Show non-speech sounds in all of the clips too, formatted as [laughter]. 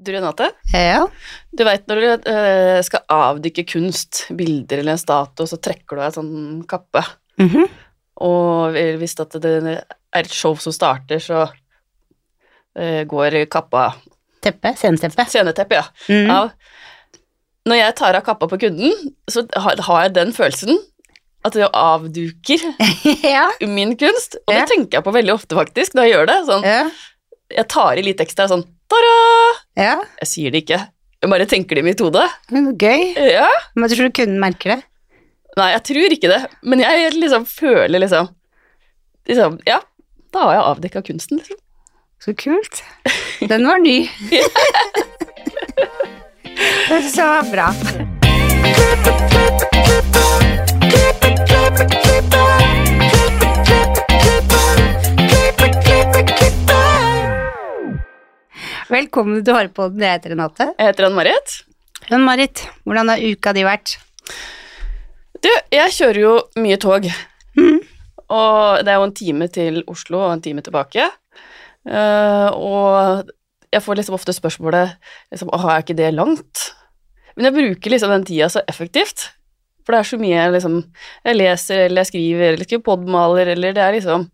Du Renate, Ja. du veit når du eh, skal avdykke kunst, bilder eller en statue, så trekker du av en sånn kappe. Mhm. Og hvis det er et show som starter, så eh, går kappa Teppe. Sceneteppe. Sceneteppe, ja. Mhm. Av. Når jeg tar av kappa på kunden, så har, jeg den følelsen at jeg avduker [laughs] ja. min kunst. Og det tenker jeg på veldig ofte, faktisk, når jeg gjør det. Sånn, Ja. jeg tar i litt ekstra sånn ta-da! ja. Jeg sier det ikke. Jeg bare tenker det i mitt hode. Men Gøy. Ja. Men tror du kunden merker det? Nei, jeg tror ikke det, men jeg liksom føler liksom, liksom Ja, da har jeg avdekka kunsten, liksom. Så kult. Den var ny. [laughs] Så bra. Velkommen til Hårpodden. Jeg heter Renate. Jeg heter Ann-Marit. Ann-Marit, hvordan har uka di vært? Du, jeg kjører jo mye tog, Mm. og det er jo en time til Oslo og en time tilbake. Uh, og jeg får liksom ofte spørsmålet liksom, Åh, er ikke det langt? Men jeg bruker liksom den tida så effektivt. For det er så mye jeg liksom Jeg leser eller jeg skriver eller skriver podmaler, eller det er liksom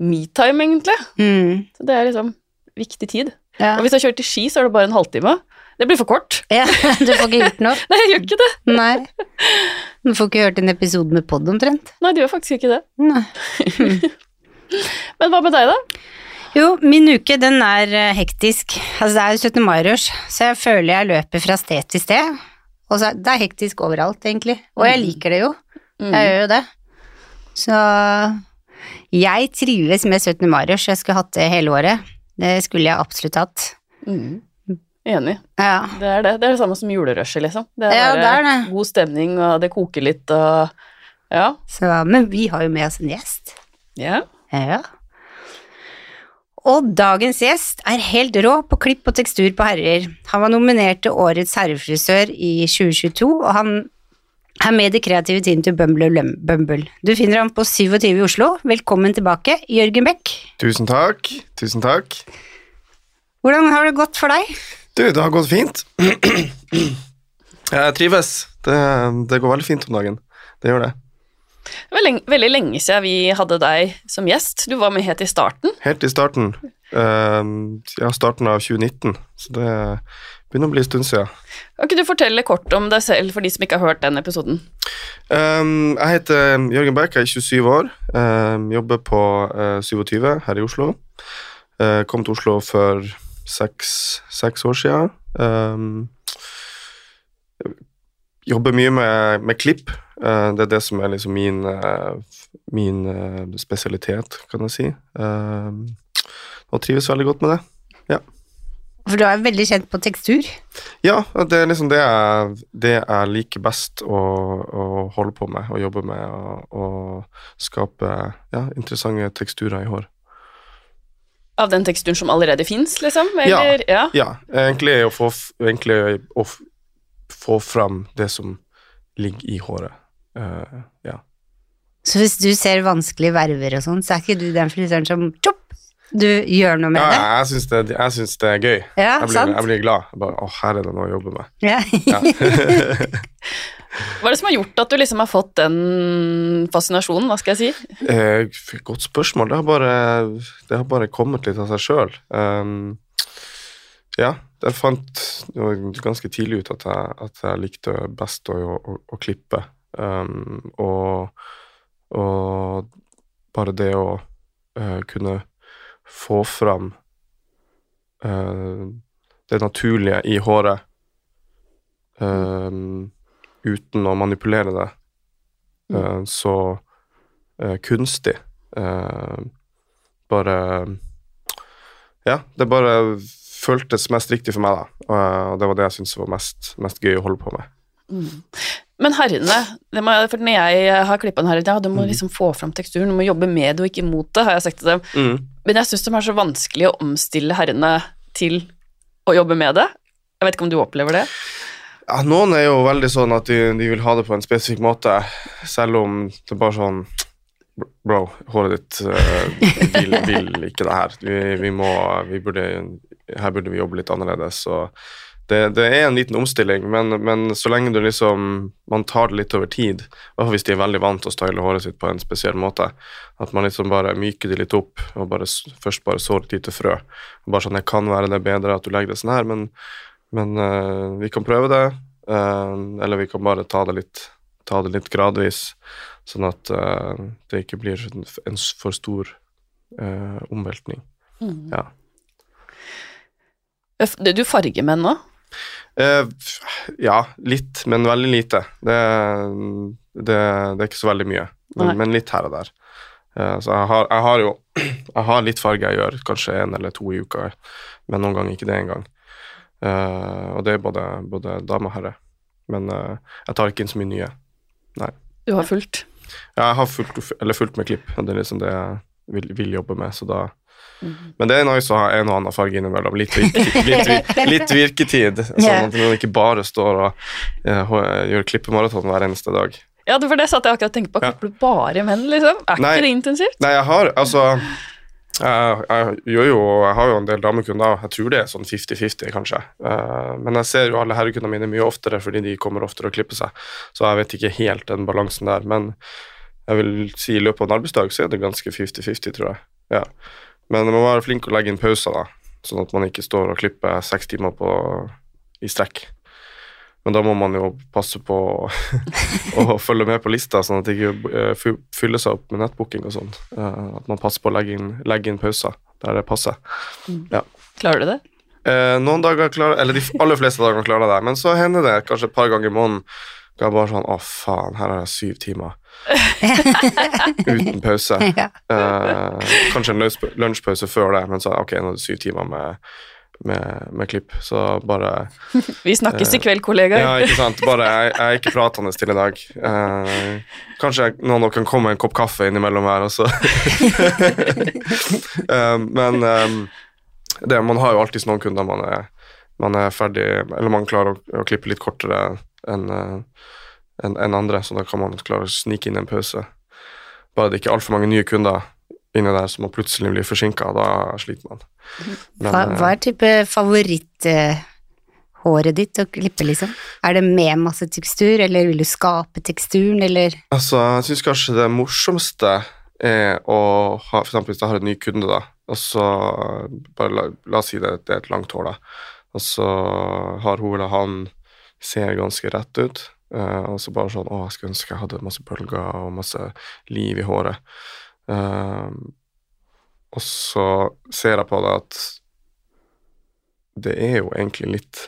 me-time, egentlig. Mm. Så det er liksom viktig tid. Ja. Og hvis jeg kjører til Ski, så er det bare en halvtime. Det blir for kort. ja. [laughs] Du får ikke gjort noe? [laughs] Nei, jeg gjør ikke det. [laughs] Nei. Du får ikke hørt en episode med pod omtrent? Nei, du gjør faktisk ikke det. Nei. Men hva med deg, da? Jo, min uke den er eh, hektisk. Altså det er jo 17. mai-rush, så jeg føler jeg løper fra sted til sted. Og så, det er hektisk overalt, egentlig. Og jeg Mm. liker det jo. Mm. Jeg gjør jo det. Så jeg trives med 17. mai-rush. Jeg skulle hatt det hele året. Det skulle jeg absolutt hatt. Mm. Enig. Ja. Det er det. Det er det samme som julerushet, liksom. Det er Ja, det er det. god stemning, og det koker litt, og ja. Så, men vi har jo med oss en gjest. ja. Ja. Og dagens gjest er helt rå på klipp og tekstur på herrer. Han var nominert til Årets herrefrisør i 2022, og han er med i det kreative teamet til Bumble og Bumble. Du finner ham på 27 i Oslo. Velkommen tilbake, Jørgen Beck. Tusen takk. Tusen takk. Hvordan har det gått for deg? Du, det har gått fint. Jeg trives. Det, det går veldig fint om dagen. Det gjør det. Det var lenge, veldig lenge siden vi hadde deg som gjest. Du var med helt i starten. Helt i starten. Uh, ja, starten av 2019. Så det begynner å bli en stund siden. Kan ikke du fortelle kort om deg selv for de som ikke har hørt den episoden? Um, jeg heter Jørgen Berk, jeg er 27 år. Um, jobber på uh, 27 her i Oslo. Uh, kom til Oslo for seks, seks år siden. Um, jobber mye med, med klipp. Uh, det er det som er liksom min, eh, min eh, spesialitet, kan jeg si. Og trives veldig godt med det. For du er veldig kjent på tekstur. Ja, det er liksom det jeg, det jeg liker best å, å holde på med og jobbe med, og, og skape ja, interessante teksturer i hår. Av den teksturen som allerede fins, liksom? Eller, ja. Ja, egentlig å få, egentlig å få fram det som ligger i håret. Uh, ja. Så hvis du ser vanskelige verver og sånn, så er ikke du den frisøren som tjopp, du gjør noe med ja, det? jeg syns det, jeg syns det er gøy. Ja, Jeg blir, sant? jeg blir glad. Jeg bare, å, her er det noe å jobbe med. Ja. Ja. [laughs] Hva er det som har gjort at du liksom har fått den fascinasjonen, hva skal jeg si? Eh, godt spørsmål. Det har bare, det har bare kommet litt av seg sjøl. Um, ja, jeg fant ganske tidlig ut at jeg, at jeg likte best å, å, å klippe. Um, og, og bare det å uh, kunne få fram uh, det naturlige i håret uh, uten å manipulere det uh, så kunstig. Bare Ja, det bare føltes mest riktig for meg, da. Og det var det jeg syntes var mest, mest gøy å holde på med. Men herrene, det må, for når jeg har klippa en her ja, du må Mm. liksom få fram teksturen, du må jobbe med det og ikke mot det, har jeg sagt til dem. Men jeg syns de er så vanskelig å omstille herrene til å jobbe med det. Jeg vet ikke om du opplever det? Ja, noen er jo veldig sånn at de, de vil ha det på en spesifikk måte, selv om det er bare sånn Bro, håret ditt uh, vil, vil ikke det her. Vi, vi må Vi burde her burde vi jobbe litt annerledes. Så det, det er en liten omstilling, men, men så lenge du liksom man tar det litt over tid, i hvis de er veldig vant til å style håret sitt på en spesiell måte, at man liksom bare myker det litt opp og bare, først bare sår et lite frø. Bare sånn, det kan være det bedre at du legger det sånn her, men, men uh, vi kan prøve det, Uh, eller vi kan bare ta det litt, ta det litt gradvis, sånn at uh, det ikke blir en for stor omveltning. Mm. Ja. Du farger menn nå? F- ja, litt, men veldig lite. Det, det, det er ikke så veldig mye, men, men litt her og der. Uh, så jeg har, jeg har jo [clears throat] jeg har litt farge jeg gjør, kanskje en eller to i uka, men noen ganger ikke det engang. Uh, og det er både, både dame og herre. Men jeg tar ikke inn så mye nye. Du har fulgt? Ja, jeg har fulgt, eller fulgt med klipp, det er liksom det jeg vil, vil jobbe med, så da. Men det er nice å ha en og annen farge innimellom. Litt, virketid, [laughs] litt, virke, litt virketid, sånn at man ikke bare står og uh, gjør klippemaraton hver eneste dag. Ja, var det satt jeg akkurat og tenkte på. Klipper du bare menn, liksom? Er Nei. ikke det intensivt? Nei, jeg har altså jeg, jeg, gjør jo, jeg har jo en del damekunder, jeg tror det er sånn 50-50 kanskje. Eh, men jeg ser jo alle herrekundene mine mye oftere fordi de kommer oftere og klipper seg, så jeg vet ikke helt den balansen der. Men jeg vil si i løpet av en arbeidsdag så er det ganske 50-50, tror jeg. Ja. Men man må være flink å legge inn pauser, da, sånn at man ikke står og klipper seks timer på, i strekk. Men da må man jo passe på å, [laughs] følge med på lista, sånn at det ikke eh, fyller seg opp med nettbooking og sånn. At man passer på å legge inn, legge inn pauser der det passer. Klarer du det? Eh, noen dager klarer Eller de aller fleste dager klarer jeg det, men så hender det kanskje et par ganger i måneden jeg bare sånn Å, faen, her har jeg syv timer [laughs] uten pause. Ja. Eh, kanskje en lunsjpause før det, men så ok, nå er det syv timer med, med, med klipp, så bare [laughs] Vi snakkes i kveld, kollegaer. Ja, ikke sant. Bare jeg, jeg er ikke pratende til i dag. Eh, kanskje noen kan komme med en kopp kaffe innimellom her også. [laughs] Eh, men eh, det, man har jo alltid noen kunder man er, man er ferdig Eller man klarer å, å klippe litt kortere enn en, enn- enn andre, så da kan man klare å snike inn en pause. Bare det ikke er altfor mange nye kunder inni der som plutselig blir forsinka, da sliter man. Men, Hva, eh, hva er type favoritthåret ditt å klippe, liksom? Er det med masse tekstur, eller vil du skape teksturen, eller Altså, jeg syns kanskje det morsomste er å ha For eksempel hvis jeg har en ny kunde, da, og så bare la, la oss si det, det er et langt hår, da, og så har hun eller han ser ganske rett ut, Uh, og så bare sånn Å, jeg skulle ønske jeg hadde masse bølger og masse liv i håret. Uh, og så ser jeg på det at det er jo egentlig litt,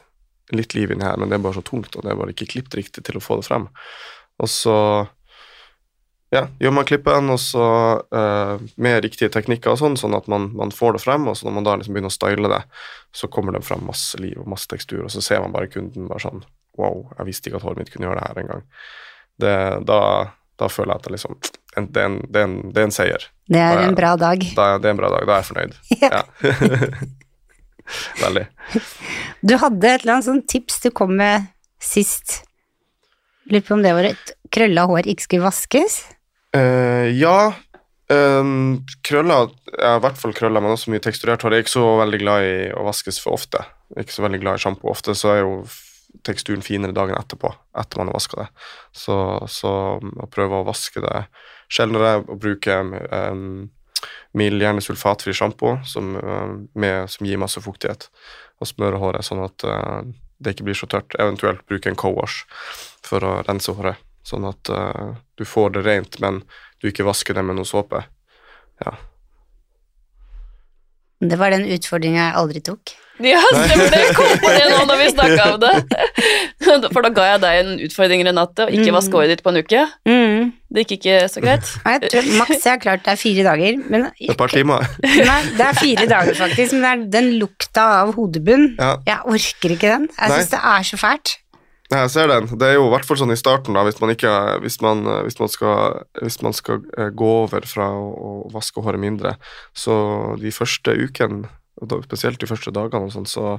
litt liv inni her, men det er bare så tungt, og det er bare ikke klippet riktig til å få det frem. Og så ja, gjør man klippen, og så uh, med riktige teknikker og sånn, sånn at man, man får det frem, og så når man da liksom begynner å style det, så kommer det frem masse liv og masse tekstur, og så ser man bare kunden bare sånn Wow, jeg visste ikke at håret mitt kunne gjøre det her engang. Da, da føler jeg at det liksom en, det, er en, det, er en, det er en seier. Det er Ja, ja. en bra dag. Da, er- det er en bra dag. Da er jeg fornøyd. [laughs] Ja. Ja. [laughs] Veldig. [laughs] Du hadde et eller annet sånn tips du kom med sist. Lurer på om det var et krølla hår ikke skulle vaskes? Uh, ja. Um, krølla, Jeg har i hvert fall krølla, men også mye teksturert hår. Jeg er ikke så veldig glad i å vaskes for ofte. Jeg er ikke så veldig glad i sjampo. Ofte så er jo teksturen finere dagen etterpå, etter man har vaska det. Så, så å prøve å vaske det sjeldnere og bruke um, mild, gjerne sulfatfri sjampo som, um, med- som gir masse fuktighet, og smøre håret sånn at uh, det ikke blir så tørt. Eventuelt bruke en co-wash for å rense håret, sånn at uh, du får det rent, men du ikke vasker det med noe såpe. Ja. Det var den utfordringa jeg aldri tok. Ja, stemmer det. Kom på det nå når vi snakka om det. [laughs] For da ga jeg deg en utfordring, Renate, og ikke Mm. vaske håret ditt på en uke. Mm. Det gikk ikke så greit. [laughs] Jeg tror maks jeg har klart det er fire dager, men Et par timer. [laughs] Nei, det er fire dager faktisk, men det er den lukta av hodebunn. Ja. Jeg orker ikke den. Jeg Nei. syns det er så fælt. Jeg ser den. Det er jo i hvert fall sånn i starten, da, hvis man, ikke, hvis man, hvis man skal, hvis man skal eh, gå over fra å, å vaske håret mindre, så de første ukene, spesielt de første dagene, og, sånn, så,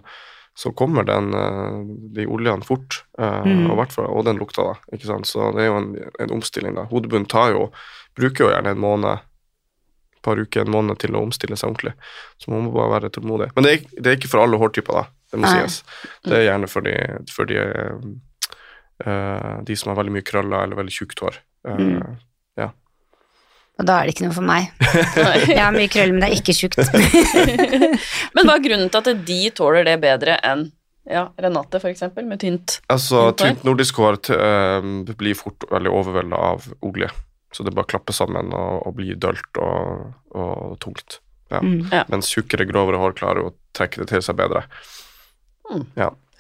så kommer den, eh, de oljene fort, eh, Mm. og, og den lukta, da. Ikke sant? Så det er jo en, en omstilling. da. Hodebunnen tar jo, bruker jo gjerne en måned par uker, en måned til å omstille seg ordentlig. Så man må bare være tålmodig. Men det er, det er ikke for alle hårtyper, da. Det må Nei. sies. Det er gjerne for de, for de, uh, de som har veldig mye krøller eller veldig tjukt hår. Uh, Mm. Og da er det ikke noe for meg. [laughs] Jeg har mye krøller, men det er ikke tjukt. [laughs] Men hva er grunnen til at de tåler det bedre enn ja, Renate, for eksempel, med tynt? Altså, Tynt nordisk hår eh, blir fort veldig overvelda av olje. Så det bare klapper sammen og, og blir dølt og, og tungt. Ja. Mm. Mens tjukkere, grovere hår klarer å trekke det til seg bedre.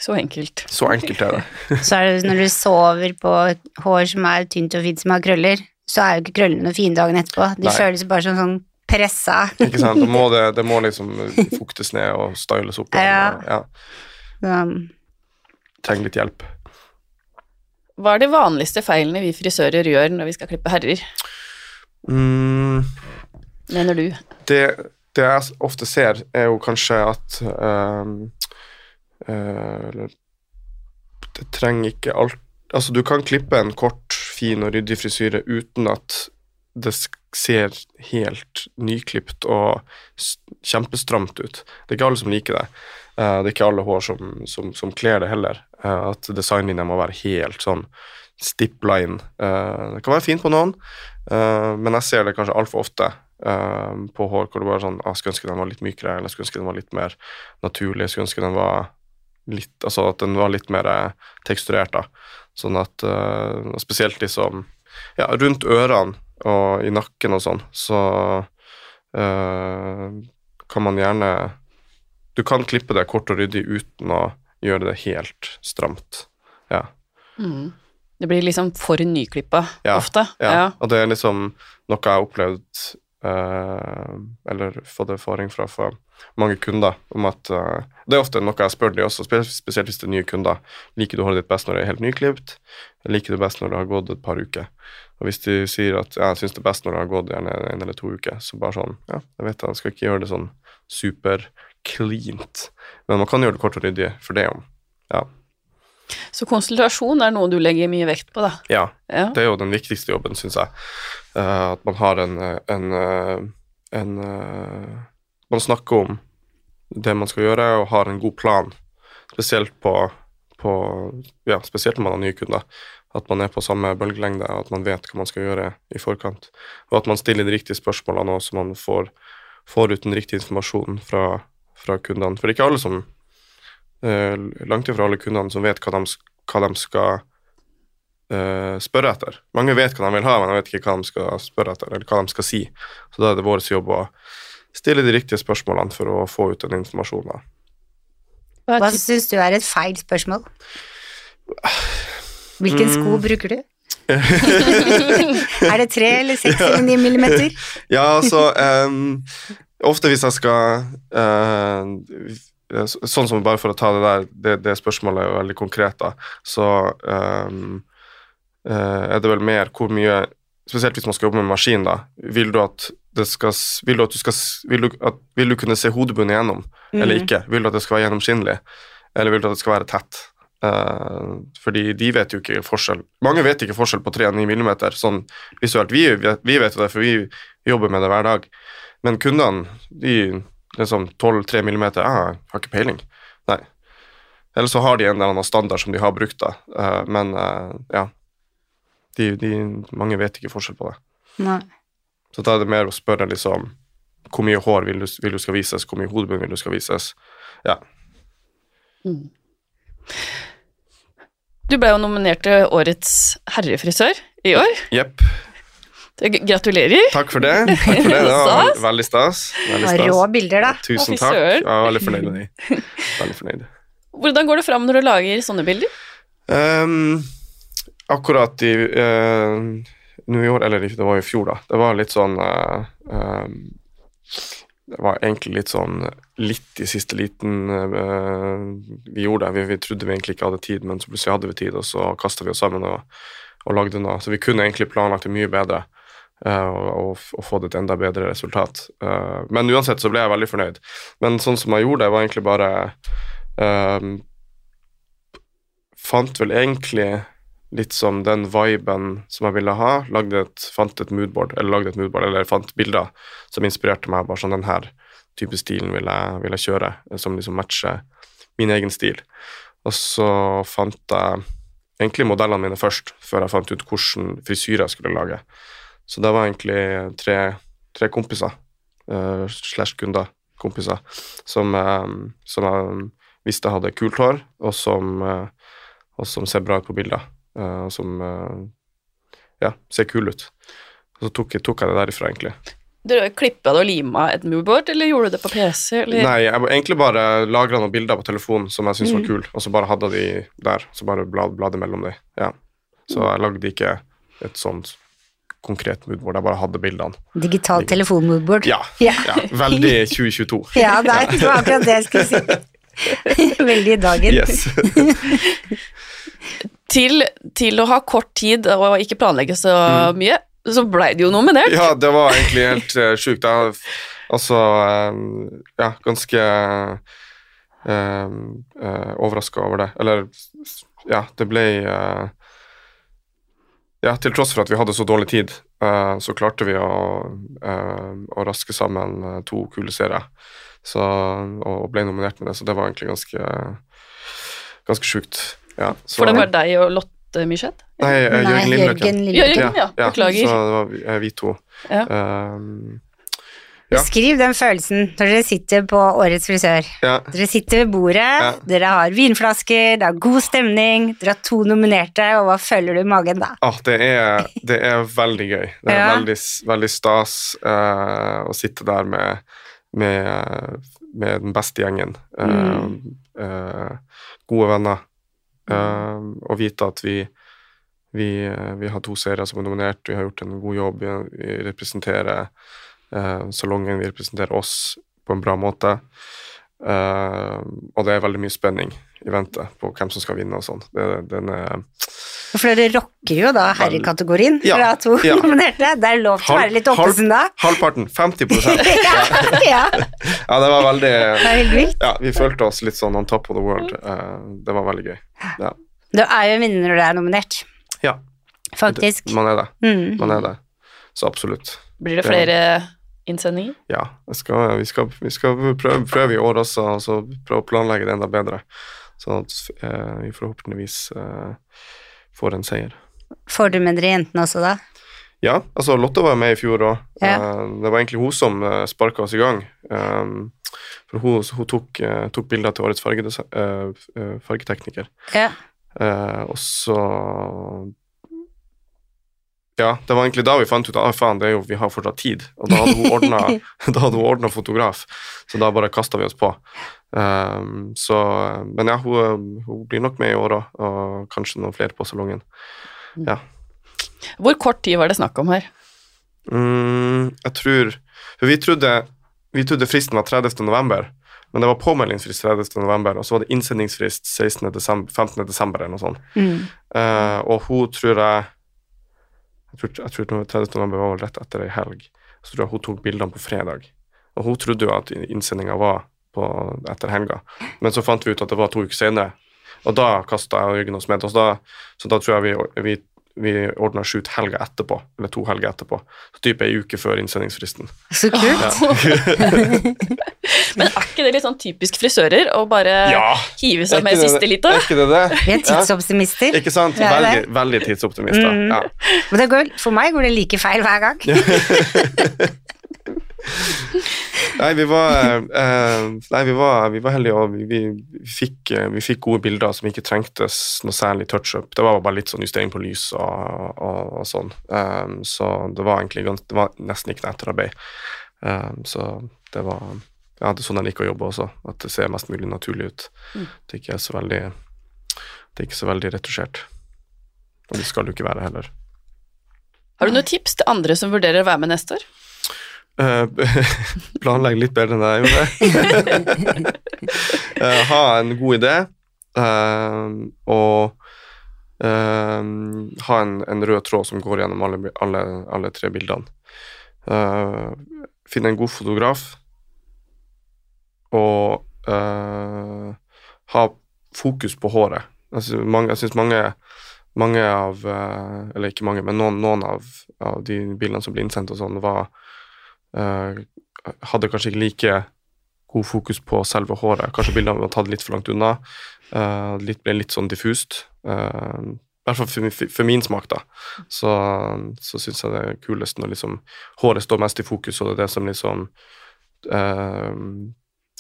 Så enkelt. Så enkelt er det. [laughs] Så er det når du sover på hår som er tynt og fint som har krøller, så er jo ikke krøllene noe fine dagen etterpå. De Nei. føles bare som sånn pressa. Ikke sant? Da må det, [laughs] det må liksom fuktes ned og styles opp. igjen, Ja. og- ja. Um, Trenger litt hjelp. Hva er de vanligste feilene vi frisører gjør når vi skal klippe herrer, Mm, mener du? det, det jeg ofte ser, er jo kanskje at ehm, eh, eller, Det trenger ikke alt Altså, du kan klippe en kort, fin og ryddig frisyre uten at det ser helt nyklipt og kjempestramt ut. Det er ikke alle som liker det. Eh, det er ikke alle hår som, som, som kler det heller. Eh, at designlinja må være helt sånn stipla. Eh, det kan være fint på noen, eh, men jeg ser det kanskje altfor ofte eh, på hår hvor det bare er sånn ah, Jeg skulle ønske den var litt mykere, eller jeg skulle ønske den var litt mer naturlig. Jeg skulle ønske den var litt Altså at den var litt mer eh, teksturert, da. Sånn at uh, Spesielt liksom Ja, rundt ørene og i nakken og sånn, så uh, kan man gjerne Du kan klippe det kort og ryddig uten å gjøre det helt stramt. Ja. Mm. Det blir liksom for nyklippa Ja, ofte. Ja, og det er liksom noe jeg har opplevd Eller fått erfaring fra, for mange kunder om at eh, Det er ofte noe jeg spør de også, spesielt hvis det er nye kunder. Liker du håret ditt best når det er helt nyklipt? Liker du best når det har gått et par uker? Og hvis de sier at ja, jeg syns det er best når det har gått gjerne en eller to uker, så bare sånn Ja, jeg vet det, jeg skal ikke gjøre det sånn super cleant, men man kan gjøre det kort og ryddig for det om. Ja. Så konsultasjon er noe du legger mye vekt på, da. ja. Ja. Det er jo den viktigste jobben, syns jeg. Uh, at man har en, eh, en, eh, en uh, Man snakker om det man skal gjøre, og har en god plan. Spesielt på, på Ja, spesielt når man har nye kunder. At man er på samme bølgelengde, og at man vet hva man skal gjøre i forkant. Og at man stiller de riktige spørsmålene, og så man får, får ut den riktige informasjonen fra, fra kundene. For det er ikke alle som Langt ifra alle kundene som vet hva de, hva de skal eh, spørre etter. Mange vet hva de vil ha, men de vet ikke hva de skal spørre etter, eller hva de skal si. Så da er det vår jobb å stille de riktige spørsmålene for å få ut den informasjonen. Hva hva syns du er et feil spørsmål? Hvilken Mm. sko bruker du? [laughs] er det tre eller seks eller ni millimeter? Ja, altså um, Ofte hvis jeg skal eh, så- Sånn som bare for å ta det der, det, det spørsmålet er veldig konkret, da, så um, er det vel mer hvor mye Spesielt hvis man skal jobbe med maskin, da. Vil du at det skal Vil du at du skal Vil du, at, vil du kunne se hodebunnen igjennom, eller Mhm. ikke? Vil du at det skal være gjennomskinnelig, eller vil du at det skal være tett? Uh, fordi de vet jo ikke forskjell Mange vet ikke forskjell på 3 og 9 millimeter sånn visuelt. Vi, vi vet jo det, for vi jobber med det hver dag. Men kundene, de liksom 12-3 millimeter, ah, har ikke peiling. Nei. Eller så har de en eller annen standard som de har brukt, da. Uh, men uh, ja. De, de, mange vet ikke forskjell på det. Nei. Så da er det mer å spørre liksom hvor mye hår vil du, vil du skal vises, hvor mye hodebunn vil du skal vises. Ja. Mm. Du ble jo nominert til Årets herrefrisør i år. Jepp. Gratulerer. Takk for det. Takk for det. det var Stas. veldig stas. Veldig stas. Rå bilder, da. Tusen takk. Jeg var veldig fornøyd med de. [laughs] Veldig fornøyd. Hvordan går det fram når du lager sånne bilder? Um, akkurat i uh, nå i år, eller det var i fjor, da. Det var litt sånn uh, um, Det var egentlig litt sånn litt i siste liten uh, Vi gjorde det. Vi, vi trodde vi egentlig ikke hadde tid, men så plutselig hadde vi tid, og så kasta vi oss sammen og, og lagde noe. Så vi kunne egentlig planlagt det mye bedre. Eh, og, og, fått et enda bedre resultat. Eh, men uansett så ble jeg veldig fornøyd. Men sånn som jeg gjorde det, var egentlig bare um, fant vel egentlig litt som den viben som jeg ville ha. Lagde et, fant et moodboard, eller lagde et moodboard, eller fant bilder som inspirerte meg. Bare sånn den her type stilen vil jeg, vil jeg kjøre, som liksom matcher min egen stil. Og så fant jeg egentlig modellene mine først, før jeg fant ut hvilken frisyre jeg skulle lage. Så det var egentlig tre, tre kompiser, uh, slash kunder, kompiser, som, eh, som jeg visste hadde kult hår, og som, uh, og som ser bra ut på bilder. uh, og som eh, ja, ser kul ut. Og så tok, jeg- tok jeg det derifra, egentlig. Du Klippa du og lima et moodboard, eller gjorde du det på PC? Eller? Nei, jeg egentlig bare lagra noen bilder på telefonen som jeg syntes var Mm. kule, og så bare hadde de der. Så bare blad, bladde mellom de. Ja. Så jeg lagde ikke et sånt konkret moodboard, jeg bare hadde bildene. Digitalt telefonmoodboard. Ja, Ja. ja veldig [laughs] 2022. Ja, nei, det var akkurat det jeg skulle si. [laughs] Veldig i dagen. Yes. [laughs] Til, til å ha kort tid og ikke planlegge så Mm. mye, så blei det jo nominert. Ja, det var egentlig helt uh, sjukt. Altså eh, Ja, ganske uh, overraska over det. Eller ja, det ble eh, Ja, til tross for at vi hadde så dårlig tid, eh, så klarte vi å, eh, å raske sammen eh, to kule serier. Så, og ble nominert med det, så det var egentlig ganske ganske sjukt. Ja, så, For det var deg og Lotte Myrseth? Nei, Jørgen Lindløken Jørgen ja. Beklager. Så det var vi, vi to. Ja. Um. Beskriv den følelsen når dere sitter på Årets frisør. ja. Dere sitter ved bordet, Ja. dere har vinflasker, det er god stemning, dere har to nominerte, og hva føler du i magen da? Ah, det, er, det er veldig gøy. Det er Ja. veldig, veldig stas uh, å sitte der med, med, med den beste gjengen. Mm. Uh, uh, gode venner. Eh, og vite at vi, vi, vi har to serier som er nominert, vi har gjort en god jobb, vi, representerer salongen, vi representerer oss på en bra måte. Eh, og det er veldig mye spenning i vente på hvem som skal vinne og sånn. Det- Den er For dere rocker jo da herrekategorien Ja, fra to ja. nominerte. Det er lov til å være litt oppesen da. Halvparten, 50 [laughs] ja, ja, Ja, det var veldig det helt vilt. Ja, vi følte oss litt sånn on top of the world. Eh, det var veldig gøy. Ja. Du er jo en vinner når du er nominert. Ja. Faktisk. Man er det. Mm. Man er det. Så absolutt. Blir det flere innsendinger? Ja. Jeg skal, vi, skal, vi skal prøve, prøve i år også, og så prøve å planlegge det enda bedre. Sånn at eh, vi forhåpentligvis eh, får en seier. Får du med dere jentene også da? Ja, altså Lotte var med i fjor òg. Ja. det var egentlig hun som uh, sparka oss i gang. Um, for hun, hun tok, eh, tok bilder til årets eh, eh, fargetekniker. Ja. Eh, og så Ja, det var egentlig da vi fant ut at ah, faen, det er jo, vi har fortsatt tid. Og da hadde hun ordna, [laughs] fotograf, så da bare kasta vi oss på. Um, så, men ja, hun, hun blir nok med i år òg, og kanskje noen flere på salongen. Hvor kort tid var det snakk om her? Mm, jeg tror vi trodde, vi trodde fristen var 30. november, men det var påmeldingsfrist 30. november, og så var det innsendingsfrist 16. Desember, 15. desember eller noe sånt. Mm. Uh, og hun tror jeg Jeg tror, jeg tror 30. november var rett etter ei helg. Så tror jeg hun tok bildene på fredag. Og hun trodde jo at innsendinga var på, etter helga, men så fant vi ut at det var to uker senere. Og da kasta jeg og hos da, så da tror jeg vi, vi, vi ordna shoot helga etterpå, eller to helger etterpå. Så type ei uke før innsendingsfristen. Så kult. [laughs] Men er ikke det litt sånn typisk frisører å bare Ja! hive seg med det- siste lite? Er ikke det det? Vi er [laughs] tidsoptimister. Ikke sant? Ja, Veldig, veldig tidsoptimister. Mm. Ja. Men det går, for meg går det like feil hver gang. [laughs] [laughs] Nei, vi var, eh, nei, vi var, vi var heldige, og vi, vi, fikk, eh, vi fikk gode bilder som ikke trengtes noe særlig touch-up. Det var bare litt sånn justering på lys og, og, og sånn. Um, så det var egentlig det var nesten ikke noe etterarbeid. Um, så det var ja, det er sånn jeg liker å jobbe også, at det ser mest mulig naturlig ut. Mm. Det ikke er så veldig det er ikke så veldig retusjert. Og det skal det jo ikke være heller. Har du noen tips til andre som vurderer å være med neste år? Eh, [laughs] planlegge litt bedre enn jeg gjorde. [laughs] Eh, ha en god idé, eh, og ha en, en rød tråd som går gjennom alle, alle, alle tre bildene. Finne en god fotograf, og ha fokus på håret. Jeg syns mange, mange, mange av Eller ikke mange, men noen, noen av, av de bildene som ble innsendt og sånn, var Hadde kanskje ikke like god fokus på selve håret. Kanskje bildene var tatt litt for langt unna. eh, litt, ble litt sånn diffust. eh, I hvert fall for, for, min smak, da. Så, så syns jeg det er kulest når liksom håret står mest i fokus, og det er det som liksom eh,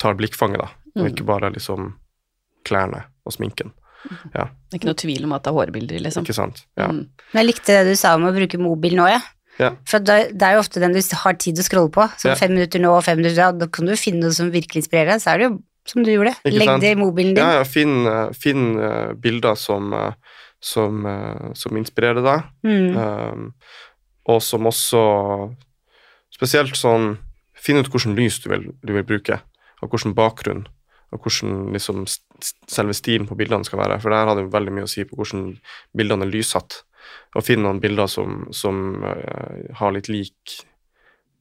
tar blikkfanget, da. Og Mm. ikke bare liksom klærne og sminken. Det er ikke noe tvil om at det er hårbilder, liksom. Ikke sant? Ja. Mm. Men jeg likte det du sa om å bruke mobil nå, ja. Ja. For da, det er jo ofte den du har tid å scrolle på. Som Ja. fem minutter nå og fem minutter da. Da kan du finne noe som virkelig inspirerer deg. Så er det jo som du gjorde. Ikke Legg sant? det i mobilen din. Ja, ja, finn, eh, finn eh, bilder som, eh, som, som inspirerer deg, Mm. um, og som også Spesielt sånn Finn ut hvilket lys du vil, du vil bruke, og hvilken bakgrunn, og hvordan liksom, selve stilen på bildene skal være. For der her hadde jo veldig mye å si på hvordan bildene er lyssatt. Og finne noen bilder som, som uh, har litt lik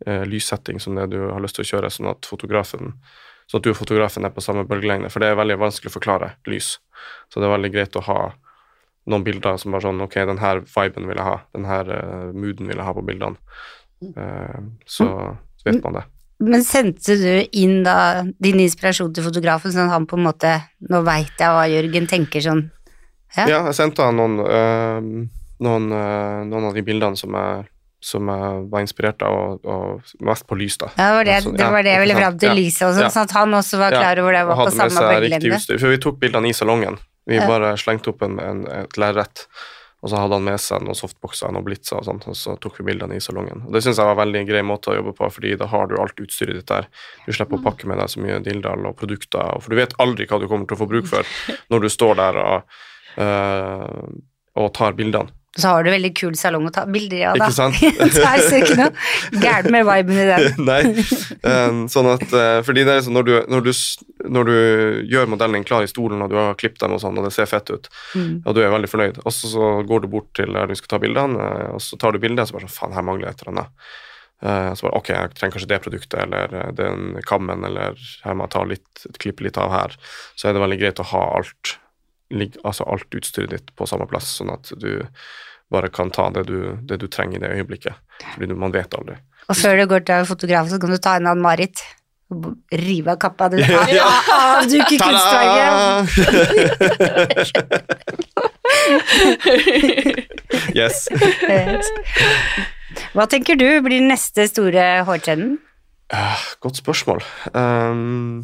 uh, lyssetting som det du har lyst til å kjøre, sånn at fotografen sånn at du og fotografen er på samme bølgelengde, for det er veldig vanskelig å forklare lys. Så det er veldig greit å ha noen bilder som bare sånn Ok, den her viben vil jeg ha. Den her uh, mooden vil jeg ha på bildene. Uh, så vet man det. Men sendte du inn da din inspirasjon til fotografen, sånn at han på en måte Nå veit jeg hva Jørgen tenker sånn. Ja. Ja, jeg sendte han noen, eh, noen, eh, noen av de bildene som jeg, som jeg var inspirert av, og, og mest på lys, da. Ja, det var det, Altså, det, var det jeg ville fram til lyset og sånn, sånn at han også var klar over det var på samme bølgelengde. For vi tok bildene i salongen. Vi bare slengte opp en, en, et lerret, og så hadde han med seg noen softboxer og blitzer og sånt, og så tok vi bildene i salongen. Og Det syns jeg var en veldig grei måte å jobbe på, fordi da har du alt utstyret ditt der. Du slipper å pakke med deg så mye dilldall og produkter, for du vet aldri hva du kommer til å få bruk for [laughs] når du står der og, øh, og tar bildene. Så har du veldig kul salong å ta bilder av, da. Ikke sant? [laughs] så er det ikke noe gærent med viben i den. [laughs] Nei. Um, sånn at, eh, fordi det er sånn, når du, når, du, når du gjør modellen klar i stolen, og du har klippet dem og sånn, og det ser fett ut, Mm. og du er veldig fornøyd, og så, så går du bort til der du skal ta bildene, eh, og så tar du bildet, og så bare sånn, faen, her mangler et eller annet. Eh, Så bare, ok, jeg trenger kanskje det produktet, eller den kammen, eller her må jeg ta litt, klippe litt av her. Så er det veldig greit å ha alt, ligg- altså alt utstyret ditt på samme plass, sånn at du bare kan ta det du, det du trenger i det øyeblikket. Fordi du, man vet aldri. Og før du går til fotografen, så kan du ta en annen Marit. Rive av kappa di. Ja. Ja, Avduke kunstverket. [laughs] yes. Hva tenker du blir den neste store hårtrenden? Eh, godt spørsmål. Um,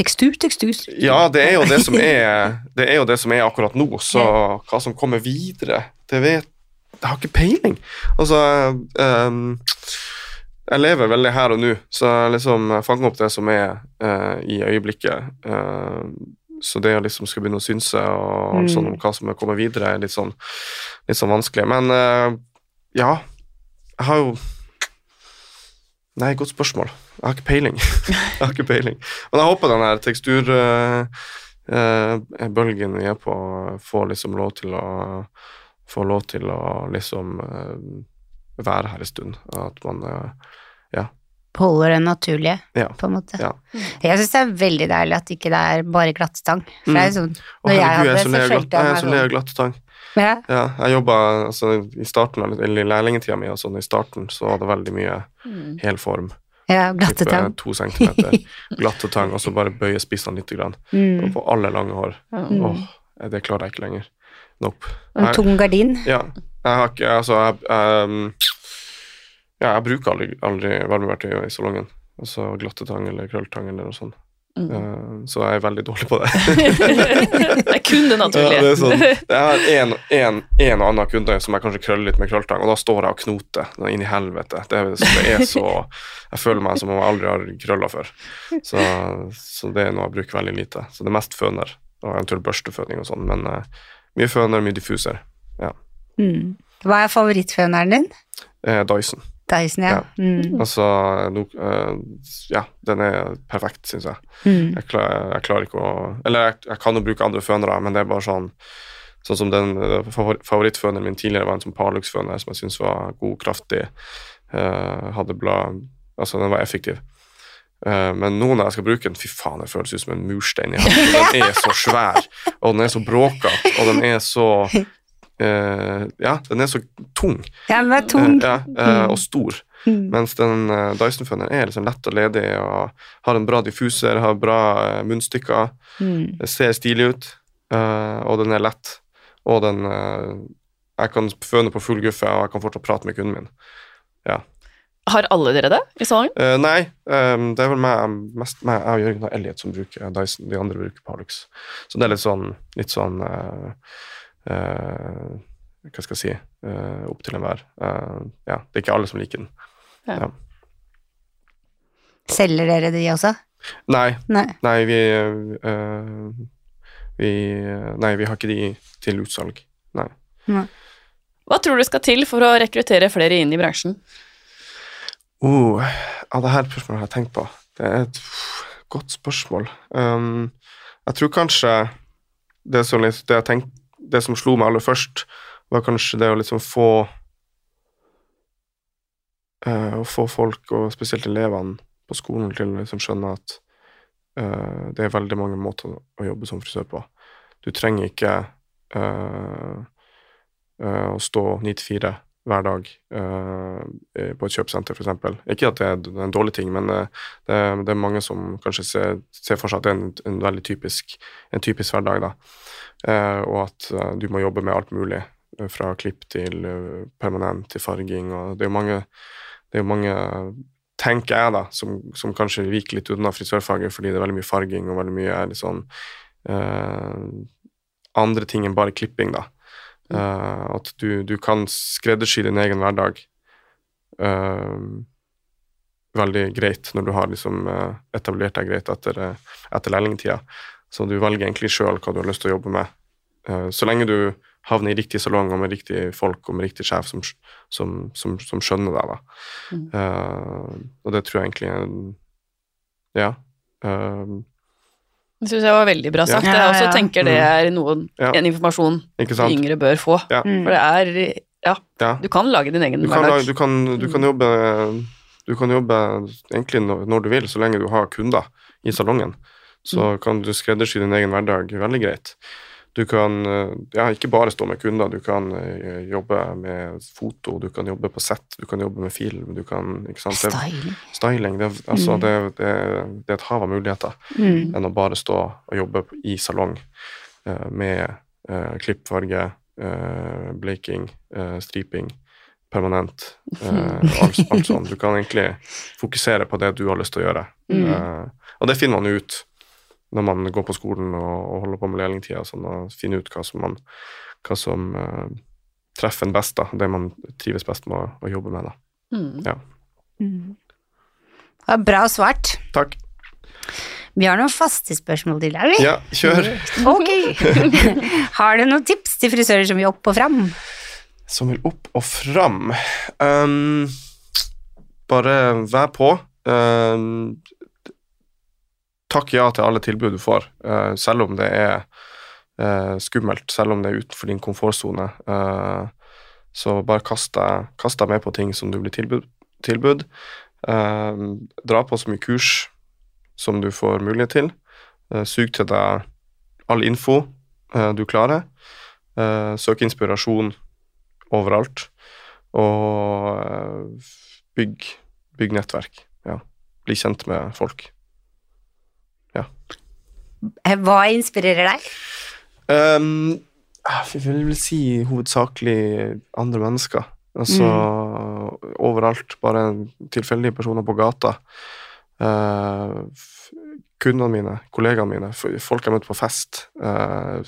Tekstur, tekstur. ja, det er jo det som er Det er jo det som er akkurat nå, så hva som kommer videre, det vet Jeg har ikke peiling. Altså um, Jeg lever veldig her og nå, så jeg liksom fanger opp det som er uh, i øyeblikket. Uh, så det å liksom skal begynne å synse og Mm. sånn om hva som kommer videre, er litt sånn, litt sånn vanskelig. Men uh, ja, jeg har jo Nei, godt spørsmål. Jeg har ikke peiling. [laughs] jeg har ikke peiling. Men jeg håper den her teksturbølgen vi er på, får liksom lov til å Får lov til å liksom eh, være her en stund. At man Ja. Holder det naturlige, Ja. på en måte. Ja. Jeg syns det er veldig deilig at ikke det er bare glattstang. For det er sånn, Å, når jeg herregud, jeg jeg er så lei av glattstang. glattetang. Ja. Ja, jeg jobba altså, i starten, eller i lærlingtida mi, sånn i starten, så var det veldig mye Mm. hel form. ja, glatte tang. to centimeter [laughs] glatte tang, og så bare bøye spissene litt. Grann. Mm. Og på alle lange hår. Mm. Åh, det klarer jeg ikke lenger. Nope. Og en tung gardin. Ja, jeg har ikke Altså, jeg um, Ja, jeg bruker aldri, aldri varmeverktøy i salongen. Altså glattetang eller krølltang eller noe sånt. Mm. Eh, så jeg er veldig dårlig på det. [laughs] det er kun det naturlige. er sånn. [laughs] Jeg har en, en, en og annen kunde som jeg kanskje krøller litt med krølltang, og da står jeg og knoter inn i helvete. Det, er- så det er så Jeg føler meg som om jeg aldri har krølla før. Så, så det er noe jeg bruker veldig lite. Så det er mest føner og eventuelt børsteføning og sånn, men uh, mye føner, mye diffuser. Mm. Hva er favorittføneren din? Eh, Dyson. Dyson, ja. Mm. Altså no, eh, Ja, den er perfekt, syns jeg. Mm. Jeg, klar, jeg klarer ikke å Eller jeg, jeg kan jo bruke andre fønere, men det er bare sånn Sånn som den eh, favorittføneren min tidligere var en sånn Parlux-føner som jeg syntes var god, kraftig, hadde blad Altså, den var effektiv. Men nå når jeg skal bruke den, fy faen, det føles ut som en murstein i hånden. [laughs] Den er så svær, og den er så bråkete, og den er så [laughs] Ja, den er så tung. Ja, den er tung. Eh, ja, eh, og stor. Mm. Mens den uh, Dyson-føneren er liksom lett og ledig og har en bra diffuser, har bra eh, munnstykker, Mm. ser stilig ut, eh, og den er lett. Og den eh, Jeg kan føne på full guffe, og jeg kan fortsatt prate med kunden min. Ja. Har alle dere det i salongen? Uh, nei, um, det er vel meg, mest meg jeg og Jørgen og Elliot som bruker Dyson. De andre bruker Parlux. Så det er litt sånn, litt sånn eh, eh, Hva skal jeg si uh, Opp til enhver. Uh, ja, det er ikke alle som liker den. Selger dere de også? Nei, Nei. nei, vi, eh, vi Nei, vi har ikke de til utsalg. Nei. Hva tror du skal til for å rekruttere flere inn i bransjen? Oh, ja, det her spørsmålet har jeg tenkt på. Det er et godt spørsmål. Um, jeg tror kanskje det som, litt, det, jeg tenk, det som slo meg aller først, var kanskje det å liksom få uh, Å få folk, og spesielt elevene på skolen, til å liksom skjønne at uh, det er veldig mange måter å jobbe som frisør på. Du trenger ikke uh, å stå 9 til 4 hver dag eh, eh, på et kjøpesenter, f.eks. Ikke at det er en dårlig ting, men eh, det, er, det er mange som kanskje ser, ser for seg at det er en, en veldig typisk, en typisk hverdag. da. Eh, og at eh, du må jobbe med alt mulig, fra klipp til permanent til farging. og Det er jo mange, det er mange tenker jeg, da, som, som kanskje viker litt unna frisørfaget fordi det er veldig mye farging og veldig mye er litt sånn eh, andre ting enn bare klipping, da. Eh, at du, du kan skreddersy din egen hverdag uh, veldig greit når du har liksom uh, etablert deg greit etter, etter lærlingtida. Så du velger egentlig sjøl hva du har lyst til å jobbe med. Så lenge du havner i riktig salong og med riktig folk og med riktig sjef som, som, som, som skjønner deg, da. Mm. Og det tror jeg egentlig Ja. eh, Det syns jeg var veldig bra sagt. Ja. Jeg også tenker det er noen, Ja. en informasjon yngre bør få. Ja. Mm. For det er Ja, ja. du kan lage din egen Du kan, lage- hverdag. du, kan, du kan jobbe Du kan jobbe egentlig når, når du vil, så lenge du har kunder i salongen. Så kan du skreddersy din egen hverdag veldig greit. Du kan eh, ja, ikke bare stå med kunder, du kan eh, jobbe med foto, du kan jobbe på sett, du kan jobbe med film, du kan ikke sant? Styling. styling. Det, altså, Mm. det, det, det er et hav av muligheter Mm. enn å bare stå og jobbe i salong eh, med uh, klippfarge, uh, blaking, bleking, eh, striping, permanent, eh, alt, [laughs] alt sånn. Du kan egentlig fokusere på det du har lyst til å gjøre. Mm. Eh, og det finner man jo ut når man går på skolen og, og holder på med lærlingtida, sånn, og finner ut hva som, man, hva som uh, treffer en best, da, det man trives best med å, å jobbe med. Da. Mm. Mm. Ja, bra svart. Takk. Vi har noen faste spørsmål til deg. vi. Ja, kjør. Ok. [laughs] har du noen tips til frisører som vil opp og fram? som vil opp og fram. Um, bare vær på. Ehm, takk ja til alle tilbud du får, eh, selv om det er eh, skummelt, selv om det er utenfor din komfortsone. Eh, så bare kast deg, med på ting som du blir tilbud. tilbud. Dra på så mye kurs som du får mulighet til. Sug til deg all info du klarer. Søk inspirasjon overalt. Og bygg, bygg nettverk. Ja. Bli kjent med folk. Eh, Hva inspirerer deg? Um, jeg vil vel si hovedsakelig andre mennesker. Altså overalt. Bare tilfeldige personer på gata. Uh, kundene mine, kollegaene mine, folk jeg møter på fest. Uh,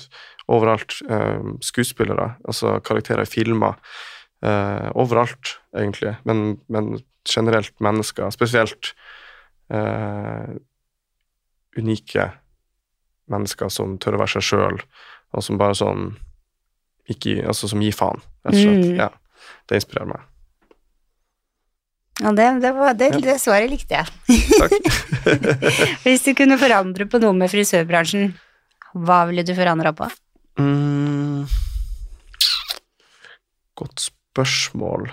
overalt. Uh, skuespillere, altså karakterer i filmer. overalt, egentlig. Men, men generelt mennesker. Spesielt eh, unike mennesker som tør å være seg sjøl, og som bare sånn ikke, altså som gir faen, rett og slett. Mm. Ja, det inspirerer meg. Ja, det, det, var, det, Ja. det svaret likte jeg. Takk. [laughs] Hvis du kunne forandre på noe med frisørbransjen, hva ville du forandra på? Mm. Godt spørsmål.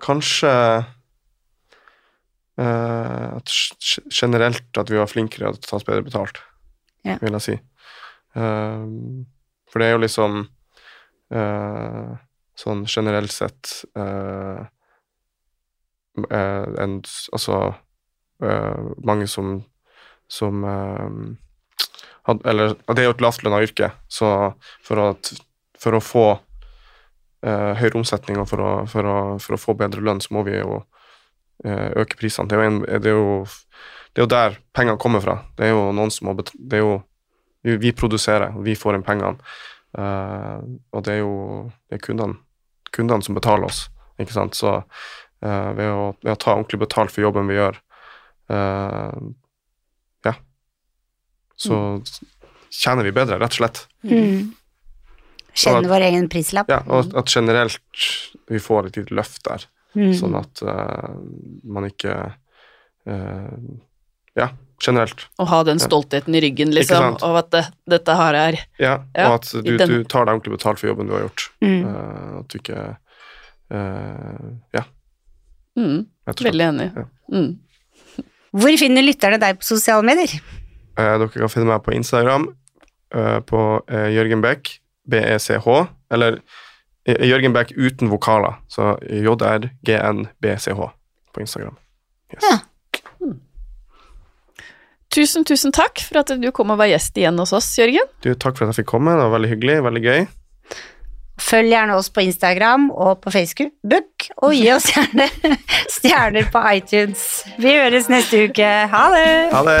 Kanskje at generelt at vi var flinkere til å ta oss bedre betalt, Ja. vil jeg si. Eh, for det er jo liksom eh, sånn generelt sett eh, eh, en, Altså eh, mange som som eh, had, Eller det er jo et lavtlønna yrke, så for at for å få eh, høyere omsetning og for å, for, å, for å få bedre lønn, så må vi jo eh, øke prisene. Det det, det er jo der pengene kommer fra. Det er jo noen som må betale, Det er jo vi, vi produserer, og vi får inn pengene. Uh, og det er jo det er kundene, kundene som betaler oss, ikke sant. Så uh, ved, å, ved å ta ordentlig betalt for jobben vi gjør, uh, ja, så tjener vi bedre, rett og slett. Mm. Kjenne vår egen prislapp. Ja, og at generelt vi får et lite løft der, Mm. sånn at uh, man ikke uh, Ja, generelt. Å ha den stoltheten i ryggen, liksom, av at det, dette her er Ja, Ja, og at du, du tar deg ordentlig betalt for jobben du har gjort. Mm. Uh, at du ikke eh, Ja, mm. Veldig enig. Ja. Mm. Hvor finner lytterne deg på sosiale medier? Eh, dere kan finne meg på Instagram eh, på eh, Jørgen Beck, B-E-C-H, eller eh, Jørgen Beck uten vokaler, så J-R-G-N-B-C-H på Instagram. Yes. Ja. Tusen, tusen takk for at du kom og var gjest igjen hos oss, Jørgen. Du, takk for at jeg fikk komme, det var veldig hyggelig, veldig gøy. Følg gjerne oss på Instagram og på Facebook, og gi oss gjerne [laughs] stjerner på iTunes. Vi høres neste uke. Ha det! Ha det!